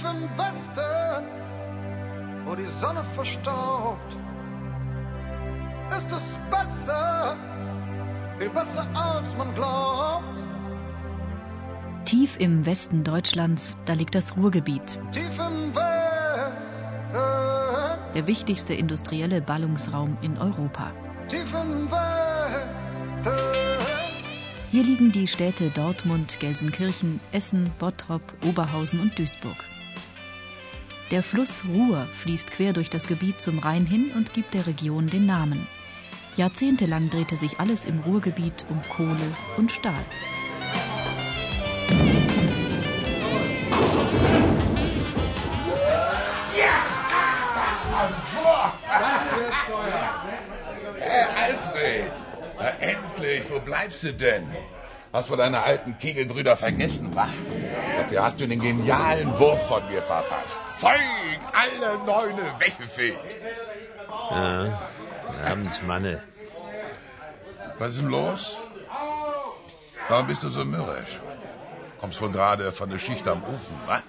Tief im Westen, wo die Sonne verstaubt, ist es besser, viel besser als man glaubt. Tief im Westen Deutschlands, da liegt das Ruhrgebiet. Tief im Westen, der wichtigste industrielle Ballungsraum in Europa. tief im Westen. Hier liegen die Städte Dortmund, Gelsenkirchen, Essen, Bottrop, Oberhausen und Duisburg. Der Fluss Ruhr fließt quer durch das Gebiet zum Rhein hin und gibt der Region den Namen. Jahrzehntelang drehte sich alles im Ruhrgebiet um Kohle und Stahl. Hey, Alfred! Endlich, wo bleibst du denn? Hast du deine alten Kegelbrüder vergessen, wa? Dafür hast du den genialen Wurf von mir verpasst. Zeug, alle Neune weggefegt. Ja, Abend, Manne. Was ist denn los? Warum bist du so mürrisch? Kommst wohl gerade von der Schicht am Ofen, wa?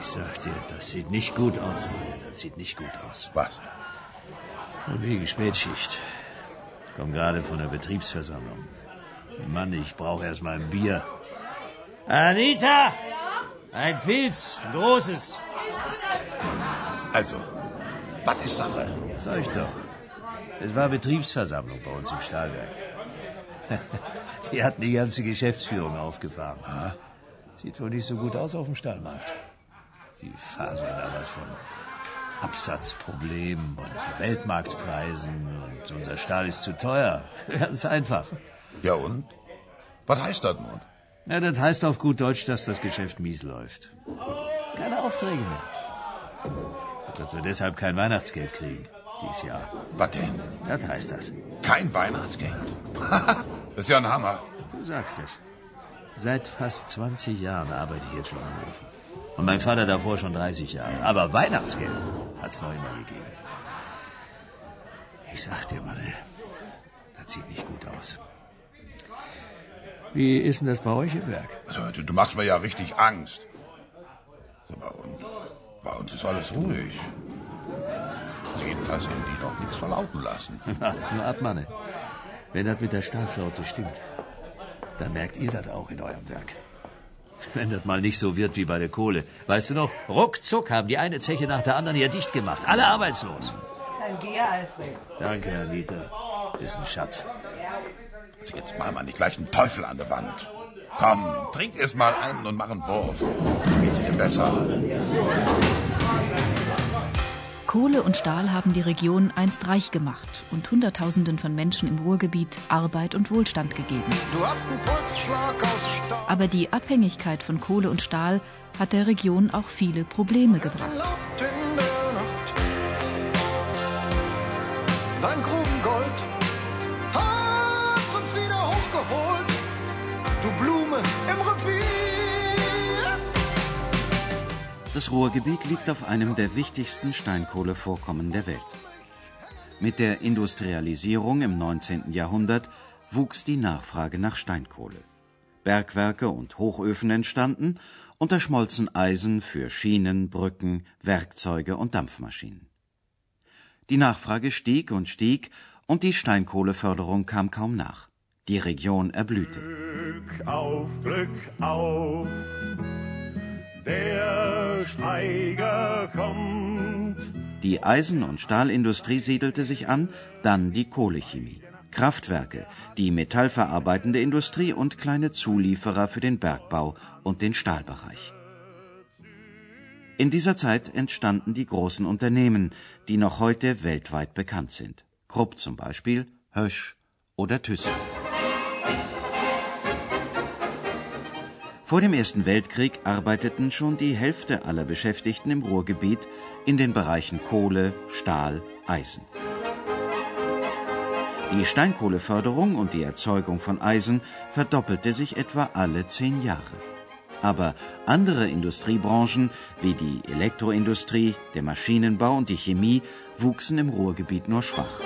Ich sag dir, das sieht nicht gut aus, Manne. Das sieht nicht gut aus. Was? Und wie Spätschicht. Komm gerade von der Betriebsversammlung. Mann, ich brauche erst mal ein Bier. Anita! Ein Pilz, ein großes. Also, was ist Sache? Sag ich doch. Es war Betriebsversammlung bei uns im Stahlwerk. Die hatten die ganze Geschäftsführung aufgefahren. Sieht wohl nicht so gut aus auf dem Stahlmarkt. Die faseln da was von Absatzproblemen und Weltmarktpreisen und unser Stahl ist zu teuer. Ganz einfach. Ja und? Was heißt das nun? Ja, das heißt auf gut Deutsch, dass das Geschäft mies läuft. Keine Aufträge mehr. Dass wir deshalb kein Weihnachtsgeld kriegen dieses Jahr. Was denn? Das heißt das. Kein Weihnachtsgeld? das ist ja ein Hammer. Du sagst es. Seit fast 20 Jahren arbeite ich jetzt schon am Ofen. Und mein Vater davor schon 30 Jahre. Aber Weihnachtsgeld hat's noch immer gegeben. Ich sag dir, Mann, das sieht nicht gut aus. Wie ist denn das bei euch im Werk? Also, du, du machst mir ja richtig Angst. So, bei, uns, bei uns ist alles ruhig. Also jedenfalls haben die noch nichts verlauten lassen. Wart's nur ab, Manne. Wenn das mit der Stahlflotte stimmt, dann merkt ihr das auch in eurem Werk. Wenn das mal nicht so wird wie bei der Kohle. Weißt du noch, ruckzuck haben die eine Zeche nach der anderen hier dicht gemacht. Alle arbeitslos. Dann geh, Alfred. Danke, Anita. Ist ein Schatz. Also jetzt mal mal nicht gleich einen Teufel an der Wand. Komm, trink erst mal einen und mach einen Wurf. Geht's dir besser? Kohle und Stahl haben die Region einst reich gemacht und Hunderttausenden von Menschen im Ruhrgebiet Arbeit und Wohlstand gegeben. Du hast einen Pulsschlag aus Stahl. Aber die Abhängigkeit von Kohle und Stahl hat der Region auch viele Probleme gebracht. Das Ruhrgebiet liegt auf einem der wichtigsten Steinkohlevorkommen der Welt. Mit der Industrialisierung im 19. Jahrhundert wuchs die Nachfrage nach Steinkohle. Bergwerke und Hochöfen entstanden und da schmolzen Eisen für Schienen, Brücken, Werkzeuge und Dampfmaschinen. Die Nachfrage stieg und stieg und die Steinkohleförderung kam kaum nach. Die Region erblühte. Glück auf, Glück auf. Der Steiger kommt. Die Eisen- und Stahlindustrie siedelte sich an, dann die Kohlechemie. Kraftwerke, die metallverarbeitende Industrie und kleine Zulieferer für den Bergbau und den Stahlbereich. In dieser Zeit entstanden die großen Unternehmen, die noch heute weltweit bekannt sind. Krupp zum Beispiel, Hösch oder Thyssen. Vor dem Ersten Weltkrieg arbeiteten schon die Hälfte aller Beschäftigten im Ruhrgebiet in den Bereichen Kohle, Stahl, Eisen. Die Steinkohleförderung und die Erzeugung von Eisen verdoppelte sich etwa alle zehn Jahre. Aber andere Industriebranchen wie die Elektroindustrie, der Maschinenbau und die Chemie wuchsen im Ruhrgebiet nur schwach.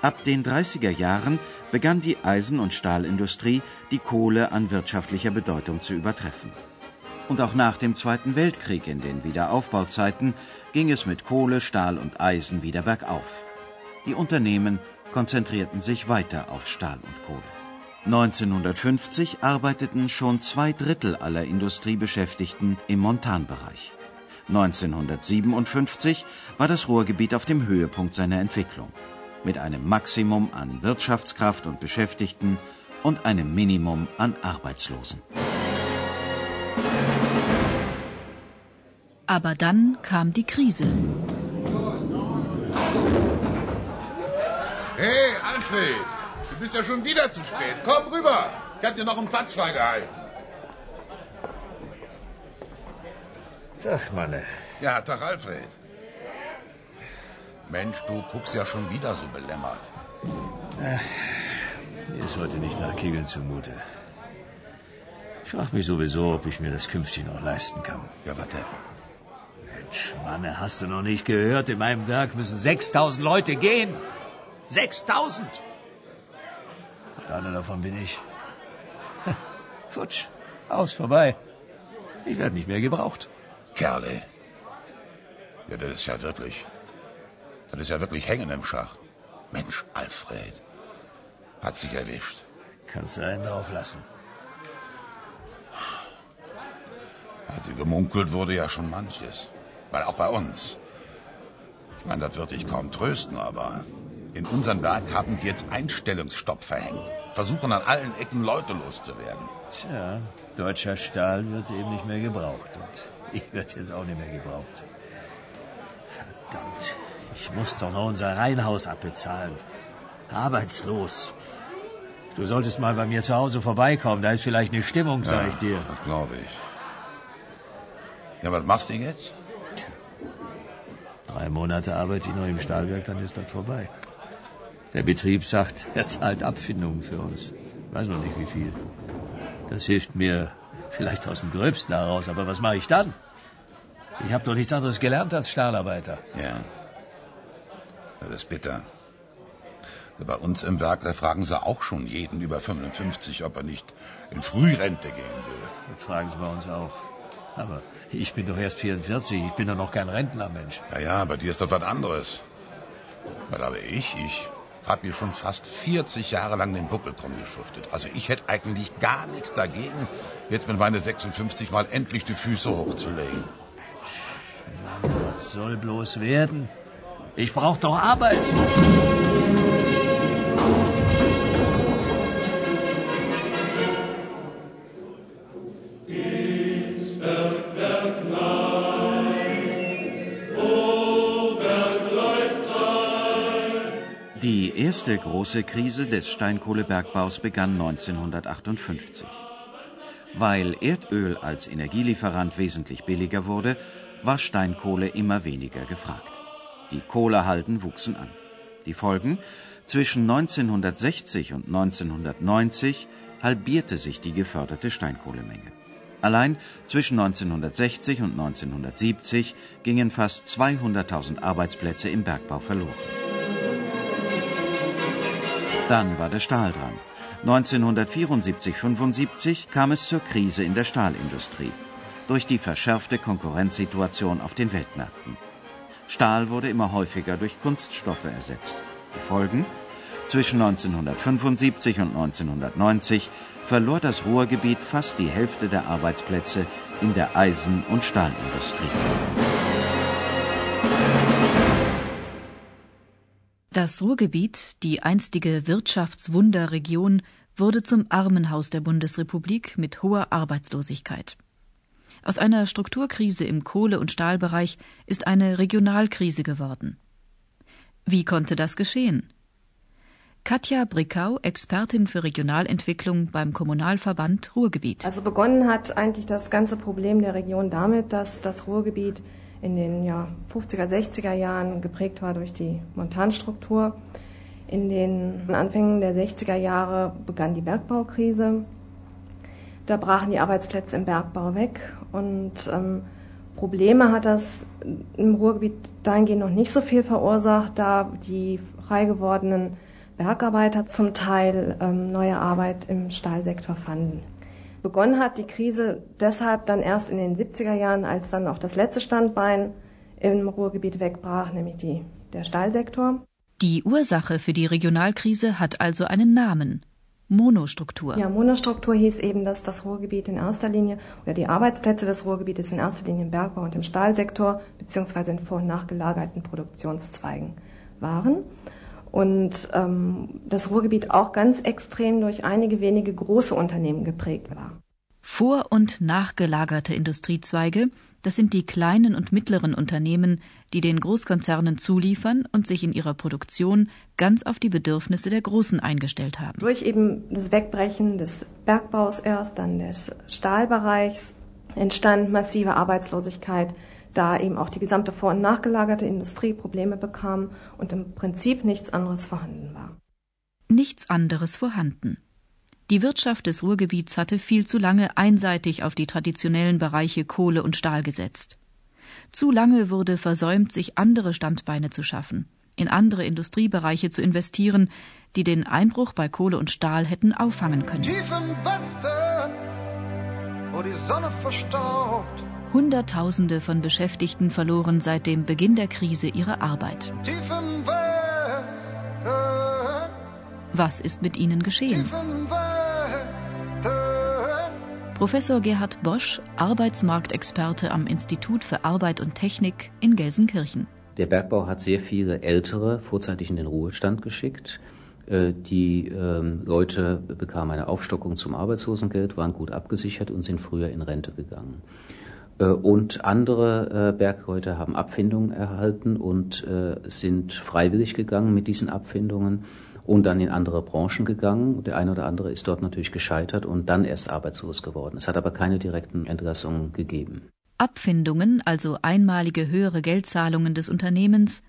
Ab den 30er Jahren begann die Eisen- und Stahlindustrie, die Kohle an wirtschaftlicher Bedeutung zu übertreffen. Und auch nach dem Zweiten Weltkrieg in den Wiederaufbauzeiten ging es mit Kohle, Stahl und Eisen wieder bergauf. Die Unternehmen konzentrierten sich weiter auf Stahl und Kohle. 1950 arbeiteten schon zwei Drittel aller Industriebeschäftigten im Montanbereich. 1957 war das Ruhrgebiet auf dem Höhepunkt seiner Entwicklung, mit einem Maximum an Wirtschaftskraft und Beschäftigten und einem Minimum an Arbeitslosen. Aber dann kam die Krise. Hey, Alfred, du bist ja schon wieder zu spät. Komm rüber. Ich hab dir noch einen Platz freigehalten. Tag, Manne. Ja, Tag, Alfred. Mensch, du guckst ja schon wieder so belämmert. Mir ist heute nicht nach Kegeln zumute. Ich frage mich sowieso, ob ich mir das künftig noch leisten kann. Ja, was denn? Mensch, Manne, hast du noch nicht gehört? In meinem Werk müssen 6000 Leute gehen. 6000! Einer davon bin ich. Futsch, aus, vorbei. Ich werde nicht mehr gebraucht. Kerle. Ja, das ist ja wirklich. Das ist ja wirklich Hängen im Schacht. Mensch, Alfred. Hat sich erwischt. Kannst du einen drauf lassen. Also gemunkelt wurde ja schon manches. Weil auch bei uns. Ich meine, das wird dich kaum trösten, aber in unserem Werk haben die jetzt Einstellungsstopp verhängt. Versuchen an allen Ecken Leute loszuwerden. Tja, deutscher Stahl wird eben nicht mehr gebraucht. Und ich werde jetzt auch nicht mehr gebraucht. Verdammt, ich muss doch noch unser Reihenhaus abbezahlen. Arbeitslos. Du solltest mal bei mir zu Hause vorbeikommen. Da ist vielleicht eine Stimmung, sag ich dir. Das glaube ich. Ja, was machst du jetzt? Drei Monate arbeite ich noch im Stahlwerk, dann ist das vorbei. Der Betrieb sagt, er zahlt Abfindungen für uns. Weiß noch nicht wie viel. Das hilft mir vielleicht aus dem Gröbsten heraus, aber was mache ich dann? Ich habe doch nichts anderes gelernt als Stahlarbeiter. Ja. Das ist bitter. Bei uns im Werk, da fragen sie auch schon jeden über 55, ob er nicht in Frührente gehen will. Das fragen sie bei uns auch. Aber ich bin doch erst 44, ich bin doch noch kein Rentner, Mensch. Ja, ja, bei dir ist das was anderes. Weil aber ich, ich habe mir schon fast 40 Jahre lang den Buckel drum geschuftet. Also ich hätte eigentlich gar nichts dagegen, jetzt mit meine 56 mal endlich die Füße hochzulegen. Was soll bloß werden? Ich brauche doch Arbeit. Die erste große Krise des Steinkohlebergbaus begann 1958. Weil Erdöl als Energielieferant wesentlich billiger wurde, war Steinkohle immer weniger gefragt. Die Kohlehalden wuchsen an. Die Folgen? Zwischen 1960 und 1990 halbierte sich die geförderte Steinkohlemenge. Allein zwischen 1960 und 1970 gingen fast 200.000 Arbeitsplätze im Bergbau verloren. Dann war der Stahl dran. 1974-75 kam es zur Krise in der Stahlindustrie durch die verschärfte Konkurrenzsituation auf den Weltmärkten. Stahl wurde immer häufiger durch Kunststoffe ersetzt. Die Folgen? Zwischen 1975 und 1990 verlor das Ruhrgebiet fast die Hälfte der Arbeitsplätze in der Eisen- und Stahlindustrie. Das Ruhrgebiet, die einstige Wirtschaftswunderregion, wurde zum Armenhaus der Bundesrepublik mit hoher Arbeitslosigkeit. Aus einer Strukturkrise im Kohle- und Stahlbereich ist eine Regionalkrise geworden. Wie konnte das geschehen? Katja Brickau, Expertin für Regionalentwicklung beim Kommunalverband Ruhrgebiet. Also begonnen hat eigentlich das ganze Problem der Region damit, dass das Ruhrgebiet in den ja, 50er, 60er Jahren geprägt war durch die Montanstruktur. In den Anfängen der 60er Jahre begann die Bergbaukrise. Da brachen die Arbeitsplätze im Bergbau weg und ähm, Probleme hat das im Ruhrgebiet dahingehend noch nicht so viel verursacht, da die frei gewordenen Bergarbeiter zum Teil ähm, neue Arbeit im Stahlsektor fanden. Begonnen hat die Krise deshalb dann erst in den 70er Jahren, als dann auch das letzte Standbein im Ruhrgebiet wegbrach, nämlich die, der Stahlsektor. Die Ursache für die Regionalkrise hat also einen Namen. Monostruktur. Ja, Monostruktur hieß eben, dass das Ruhrgebiet in erster Linie oder die Arbeitsplätze des Ruhrgebietes in erster Linie im Bergbau und im Stahlsektor beziehungsweise in vor- und nachgelagerten Produktionszweigen waren. Und ähm, das Ruhrgebiet auch ganz extrem durch einige wenige große Unternehmen geprägt war. Vor- und nachgelagerte Industriezweige, das sind die kleinen und mittleren Unternehmen, die den Großkonzernen zuliefern und sich in ihrer Produktion ganz auf die Bedürfnisse der Großen eingestellt haben. Durch eben das Wegbrechen des Bergbaus erst, dann des Stahlbereichs, entstand massive Arbeitslosigkeit, da eben auch die gesamte vor- und nachgelagerte Industrie Probleme bekam und im Prinzip nichts anderes vorhanden war. Nichts anderes vorhanden. Die Wirtschaft des Ruhrgebiets hatte viel zu lange einseitig auf die traditionellen Bereiche Kohle und Stahl gesetzt. Zu lange wurde versäumt, sich andere Standbeine zu schaffen, in andere Industriebereiche zu investieren, die den Einbruch bei Kohle und Stahl hätten auffangen können. Tief im Westen, wo die Sonne verstaubt. Hunderttausende von Beschäftigten verloren seit dem Beginn der Krise ihre Arbeit. Tief im Westen, Was ist mit ihnen geschehen? tief im. Professor Gerhard Bosch, Arbeitsmarktexperte am Institut für Arbeit und Technik in Gelsenkirchen. Der Bergbau hat sehr viele Ältere vorzeitig in den Ruhestand geschickt. Äh, Die ähm, Leute bekamen eine Aufstockung zum Arbeitslosengeld, waren gut abgesichert und sind früher in Rente gegangen. Äh, Und andere äh, Bergleute haben Abfindungen erhalten und sind freiwillig gegangen mit diesen Abfindungen und dann in andere Branchen gegangen. Der eine oder andere ist dort natürlich gescheitert und dann erst arbeitslos geworden. Es hat aber keine direkten Entlassungen gegeben. Abfindungen, also einmalige höhere Geldzahlungen des Unternehmens,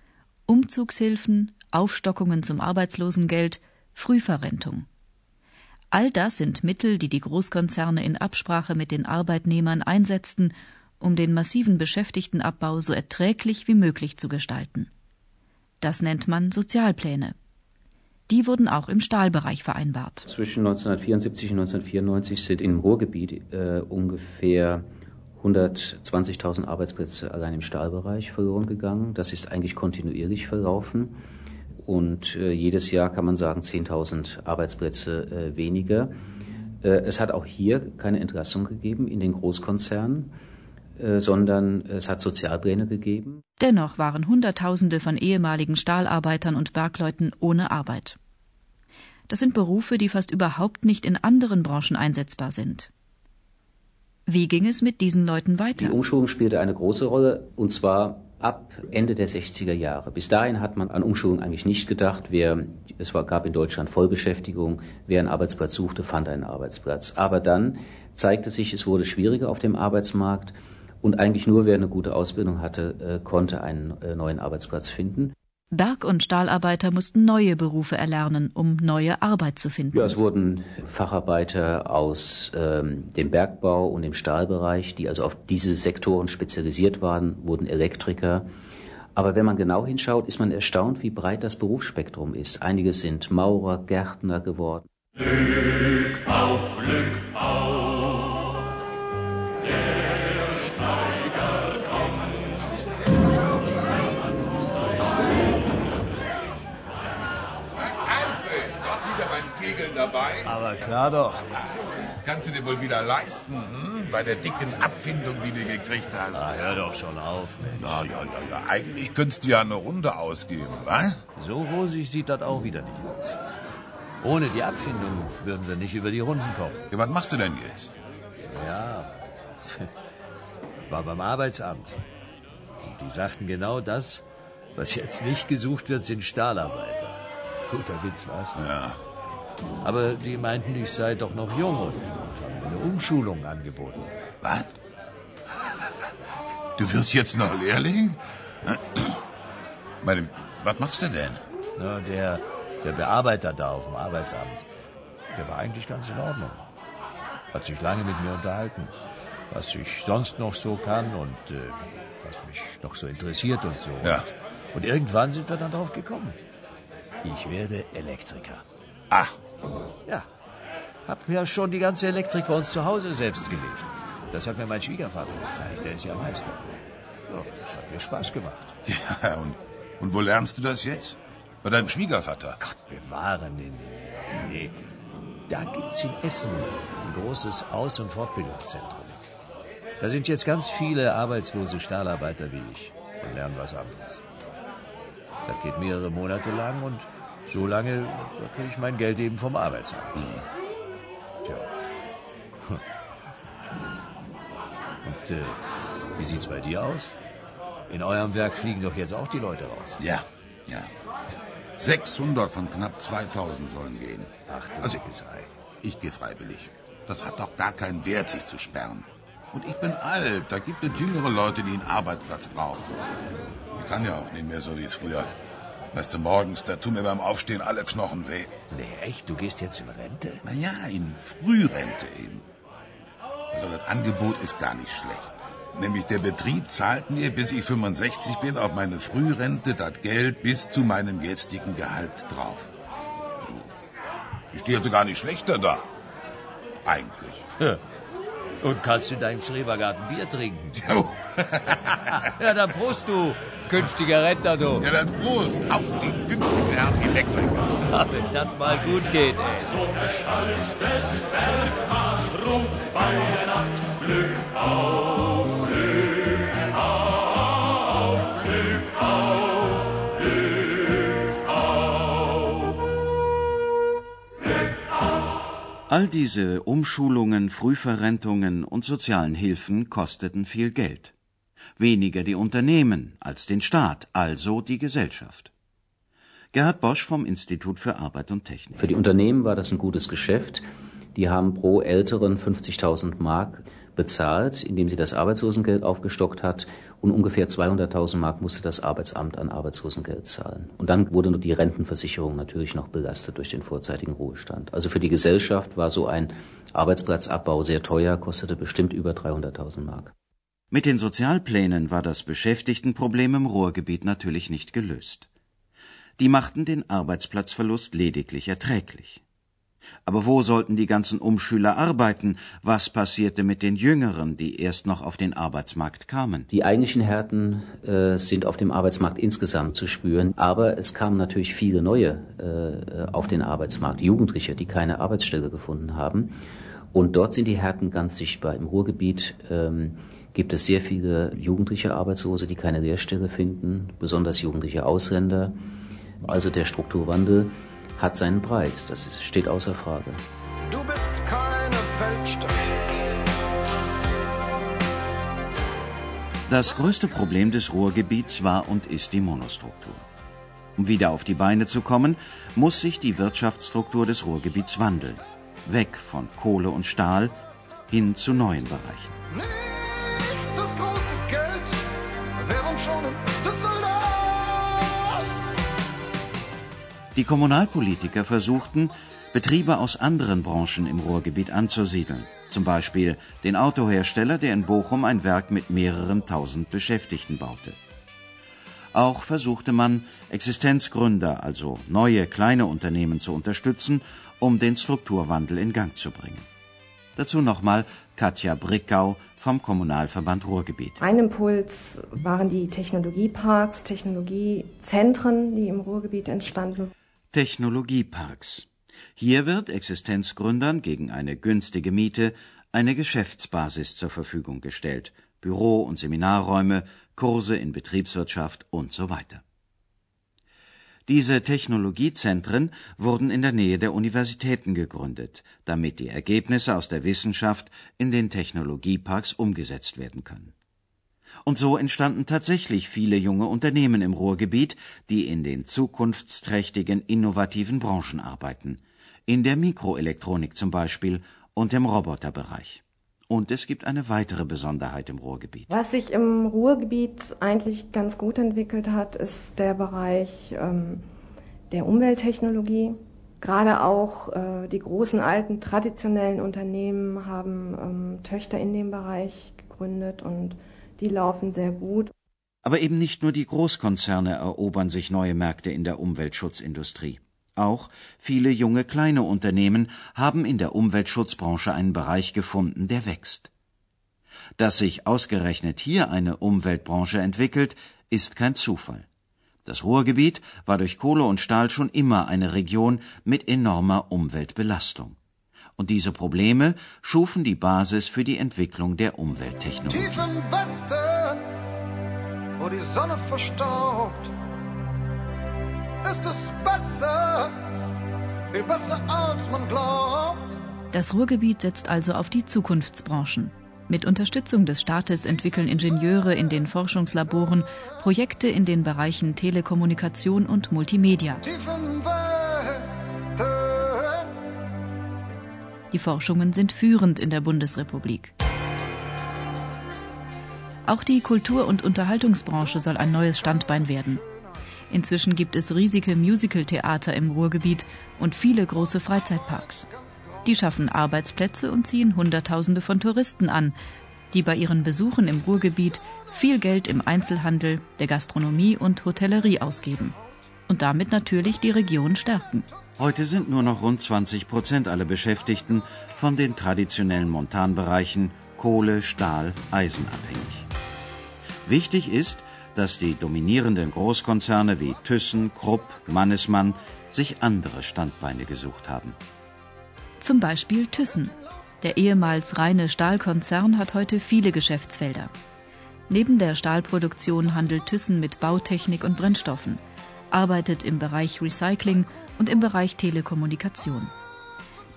Umzugshilfen, Aufstockungen zum Arbeitslosengeld, Frühverrentung. All das sind Mittel, die die Großkonzerne in Absprache mit den Arbeitnehmern einsetzten, um den massiven Beschäftigtenabbau so erträglich wie möglich zu gestalten. Das nennt man Sozialpläne. Die wurden auch im Stahlbereich vereinbart. Zwischen 1974 und 1994 sind im Ruhrgebiet äh, ungefähr 120.000 Arbeitsplätze allein im Stahlbereich verloren gegangen. Das ist eigentlich kontinuierlich verlaufen. Und äh, jedes Jahr kann man sagen 10.000 Arbeitsplätze äh, weniger. Äh, es hat auch hier keine Entlassung gegeben in den Großkonzernen, sondern es hat Sozialpläne gegeben. Dennoch waren Hunderttausende von ehemaligen Stahlarbeitern und Bergleuten ohne Arbeit. Das sind Berufe, die fast überhaupt nicht in anderen Branchen einsetzbar sind. Wie ging es mit diesen Leuten Die weiter? Umschulung spielte eine große Rolle, und zwar ab Ende der 60er Jahre. Bis dahin hat man an Umschulung eigentlich nicht gedacht. Wer, es war, gab in Deutschland Vollbeschäftigung. Wer einen Arbeitsplatz suchte, fand einen Arbeitsplatz. Aber dann zeigte sich, es wurde schwieriger auf dem Arbeitsmarkt. Und eigentlich nur wer eine gute Ausbildung hatte, äh, konnte einen äh, neuen Arbeitsplatz finden. Berg- und Stahlarbeiter mussten neue Berufe erlernen, um neue Arbeit zu finden. Ja, es wurden Facharbeiter aus ähm, dem Bergbau und dem Stahlbereich, die also auf diese Sektoren spezialisiert waren, wurden Elektriker. Aber wenn man genau hinschaut, ist man erstaunt, wie breit das Berufsspektrum ist. Einige sind Maurer, Gärtner geworden. Alfred, Aber klar doch. Kannst du dir wohl wieder leisten, hm? Bei der dicken Abfindung, die du gekriegt hast. Ah, hör doch schon auf. Mensch. Na, ja, ja, ja. Eigentlich könntest du ja eine Runde ausgeben, wa? So rosig sieht das auch wieder nicht aus. Ohne die Abfindung würden wir nicht über die Runden kommen. Ja, was machst du denn jetzt? Ja, war beim Arbeitsamt. Und die sagten genau das, was jetzt nicht gesucht wird, sind Stahlarbeiter. Guter Witz, was? Ja. Aber die meinten, ich sei doch noch jung und, und haben mir eine Umschulung angeboten. Was? Du wirst jetzt noch Lehrling? Meine, was machst du denn? Na, der, der Bearbeiter da auf dem Arbeitsamt, der war eigentlich ganz in Ordnung. Hat sich lange mit mir unterhalten, was ich sonst noch so kann und äh, was mich noch so interessiert und so. Ja. Und, und irgendwann sind wir dann drauf gekommen. Ich werde Elektriker. Ach, Ja. Hab ja schon die ganze Elektrik bei uns zu Hause selbst gelegt. Das hat mir mein Schwiegervater gezeigt. Der ist ja Meister. Ja, das hat mir Spaß gemacht. ja, und, und wo lernst du das jetzt? Bei deinem Schwiegervater? Gott bewahre den. Nee. Da gibt's in Essen ein großes Aus- und Fortbildungszentrum. Da sind jetzt ganz viele arbeitslose Stahlarbeiter wie ich und lernen was anderes. Das geht mehrere Monate lang und so lange da kriege ich mein Geld eben vom Arbeitsamt. Tja. Und äh, wie sieht's bei dir aus? In eurem Werk fliegen doch jetzt auch die Leute raus. Ja, ja. 600 von knapp 2000 sollen gehen. Ach du Also- Sei. Ich gehe freiwillig. Das hat doch gar keinen Wert, sich zu sperren. Und ich bin alt. Da gibt es jüngere Leute, die einen Arbeitsplatz brauchen. Ich kann ja auch nicht mehr so wie früher. Weißt du, morgens, da tun mir beim Aufstehen alle Knochen weh. Nee, echt? Du gehst jetzt in Rente? Naja, in Frührente eben. Also das Angebot ist gar nicht schlecht. Nämlich der Betrieb zahlt mir, bis ich 65 bin, auf meine Frührente das Geld bis zu meinem jetzigen Gehalt drauf. Also, ich stehe also gar nicht schlechter da. Eigentlich. Ja. Und kannst in deinem Schrebergarten Bier trinken? Jo. Ja, dann Prost, du künftiger Rentner, du. Ja, dann Prost auf die günstigen Herren Elektriker. Ja, wenn das mal gut geht, ey. So Bestand des Weltmarkts ruft bei der Nacht Glück auf, All diese Umschulungen, Frühverrentungen und sozialen Hilfen kosteten viel Geld. Weniger die Unternehmen als den Staat, also die Gesellschaft. Gerhard Bosch vom Institut für Arbeit und Technik. Für die Unternehmen war das ein gutes Geschäft. Die haben pro Älteren 50.000 Mark bezahlt, indem sie das Arbeitslosengeld aufgestockt hat. Und ungefähr 200.000 Mark musste das Arbeitsamt an Arbeitslosengeld zahlen. Und dann wurde nur die Rentenversicherung natürlich noch belastet durch den vorzeitigen Ruhestand. Also für die Gesellschaft war so ein Arbeitsplatzabbau sehr teuer, kostete bestimmt über 300.000 Mark. Mit den Sozialplänen war das Beschäftigtenproblem im Ruhrgebiet natürlich nicht gelöst. Die machten den Arbeitsplatzverlust lediglich erträglich. Aber wo sollten die ganzen Umschüler arbeiten? Was passierte mit den Jüngeren, die erst noch auf den Arbeitsmarkt kamen? Die eigentlichen Härten äh, sind auf dem Arbeitsmarkt insgesamt zu spüren, aber es kamen natürlich viele neue äh, auf den Arbeitsmarkt, Jugendliche, die keine Arbeitsstelle gefunden haben. Und dort sind die Härten ganz sichtbar. Im Ruhrgebiet ähm, gibt es sehr viele jugendliche Arbeitslose, die keine Lehrstelle finden, besonders jugendliche Ausländer. Also der Strukturwandel hat seinen Preis, das ist, steht außer Frage. Du bist keine Weltstadt. Das größte Problem des Ruhrgebiets war und ist die Monostruktur. Um wieder auf die Beine zu kommen, muss sich die Wirtschaftsstruktur des Ruhrgebiets wandeln. Weg von Kohle und Stahl hin zu neuen Bereichen. Nicht Die Kommunalpolitiker versuchten, Betriebe aus anderen Branchen im Ruhrgebiet anzusiedeln. Zum Beispiel den Autohersteller, der in Bochum ein Werk mit mehreren tausend Beschäftigten baute. Auch versuchte man, Existenzgründer, also neue kleine Unternehmen zu unterstützen, um den Strukturwandel in Gang zu bringen. Dazu nochmal Katja Brickau vom Kommunalverband Ruhrgebiet. Ein Impuls waren die Technologieparks, Technologiezentren, die im Ruhrgebiet entstanden. Technologieparks. Hier wird Existenzgründern gegen eine günstige Miete eine Geschäftsbasis zur Verfügung gestellt, Büro- und Seminarräume, Kurse in Betriebswirtschaft und so weiter. Diese Technologiezentren wurden in der Nähe der Universitäten gegründet, damit die Ergebnisse aus der Wissenschaft in den Technologieparks umgesetzt werden können. Und so entstanden tatsächlich viele junge Unternehmen im Ruhrgebiet, die in den zukunftsträchtigen, innovativen Branchen arbeiten. In der Mikroelektronik zum Beispiel und im Roboterbereich. Und es gibt eine weitere Besonderheit im Ruhrgebiet. Was sich im Ruhrgebiet eigentlich ganz gut entwickelt hat, ist der Bereich ähm, der Umwelttechnologie. Gerade auch äh, die großen alten traditionellen Unternehmen haben ähm, Töchter in dem Bereich gegründet und die laufen sehr gut. Aber eben nicht nur die Großkonzerne erobern sich neue Märkte in der Umweltschutzindustrie. Auch viele junge kleine Unternehmen haben in der Umweltschutzbranche einen Bereich gefunden, der wächst. Dass sich ausgerechnet hier eine Umweltbranche entwickelt, ist kein Zufall. Das Ruhrgebiet war durch Kohle und Stahl schon immer eine Region mit enormer Umweltbelastung. Und diese Probleme schufen die Basis für die Entwicklung der Umwelttechnologie. Tief im Westen, wo die Sonne verstaubt, ist es besser, viel besser als man glaubt. Das Ruhrgebiet setzt also auf die Zukunftsbranchen. Mit Unterstützung des Staates entwickeln Ingenieure in den Forschungslaboren Projekte in den Bereichen Telekommunikation und Multimedia. Tief im Westen, Die Forschungen sind führend in der Bundesrepublik. Auch die Kultur- und Unterhaltungsbranche soll ein neues Standbein werden. Inzwischen gibt es riesige Musicaltheater im Ruhrgebiet und viele große Freizeitparks. Die schaffen Arbeitsplätze und ziehen Hunderttausende von Touristen an, die bei ihren Besuchen im Ruhrgebiet viel Geld im Einzelhandel, der Gastronomie und Hotellerie ausgeben. Und damit natürlich die Region stärken. Heute sind nur noch rund 20 Prozent aller Beschäftigten von den traditionellen Montanbereichen Kohle, Stahl, Eisen abhängig. Wichtig ist, dass die dominierenden Großkonzerne wie Thyssen, Krupp, Mannesmann sich andere Standbeine gesucht haben. Zum Beispiel Thyssen. Der ehemals reine Stahlkonzern hat heute viele Geschäftsfelder. Neben der Stahlproduktion handelt Thyssen mit Bautechnik und Brennstoffen, arbeitet im Bereich Recycling und im Bereich Telekommunikation.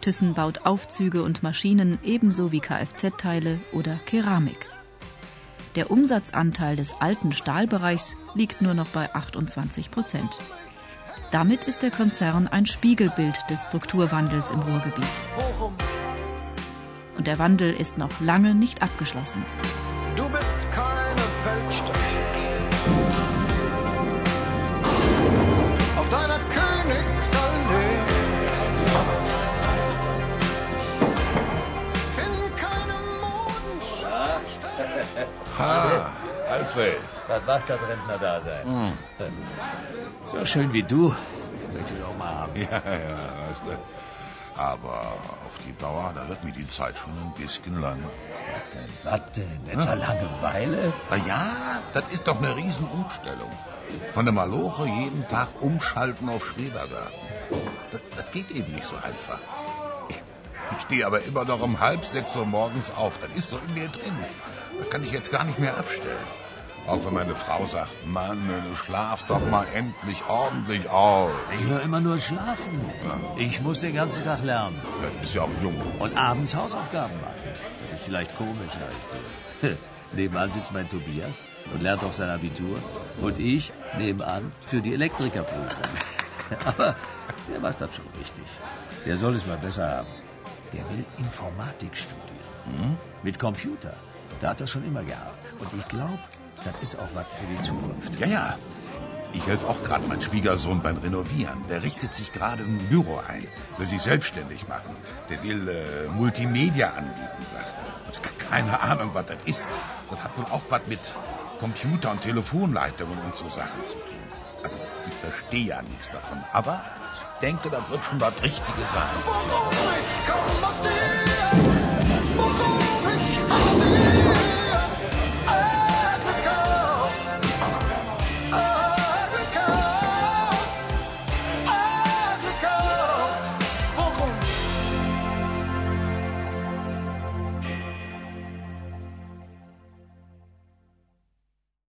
Thyssen baut Aufzüge und Maschinen ebenso wie Kfz-Teile oder Keramik. Der Umsatzanteil des alten Stahlbereichs liegt nur noch bei 28 Prozent. Damit ist der Konzern ein Spiegelbild des Strukturwandels im Ruhrgebiet. Und der Wandel ist noch lange nicht abgeschlossen. du bist keine Weltstadt. Ha, Alfred. Was macht das Rentner-Dasein? So schön wie du möchte ich auch mal haben. Ja, ja, weißt du. Aber auf die Dauer, da wird mir die Zeit schon ein bisschen lang. Was denn? Etwa Langeweile? Na ja, das ist doch eine Riesenumstellung. Von der Maloche jeden Tag umschalten auf Schrebergarten. Das, das geht eben nicht so einfach. Ich stehe aber immer noch um halb sechs Uhr morgens auf. Das ist so in mir drin. Das kann ich jetzt gar nicht mehr abstellen. Auch wenn meine Frau sagt, Mann, du schlaf doch mal endlich ordentlich auf. Ich höre immer nur schlafen. Ich muss den ganzen Tag lernen. Ja, du bist ja auch jung. Und abends Hausaufgaben machen. Das ist vielleicht komisch, aber ich bin. Nebenan sitzt mein Tobias und lernt auch sein Abitur. Und ich nebenan für die Elektrikerprüfung. Aber der macht das schon richtig. Der soll es mal besser haben. Der will Informatik studieren. Mit Computer. Da hat er schon immer gehabt. Und ich glaube, das ist auch was für die Zukunft. Ja, ja. Ich helfe auch gerade meinem Schwiegersohn beim Renovieren. Der richtet sich gerade im Büro ein, will sich selbstständig machen. Der will äh, Multimedia anbieten, sagt er. Also keine Ahnung, was das ist. Das hat wohl auch was mit Computer und Telefonleitungen und so Sachen zu tun. Also ich verstehe ja nichts davon. Aber ich denke, das wird schon was Richtiges sein.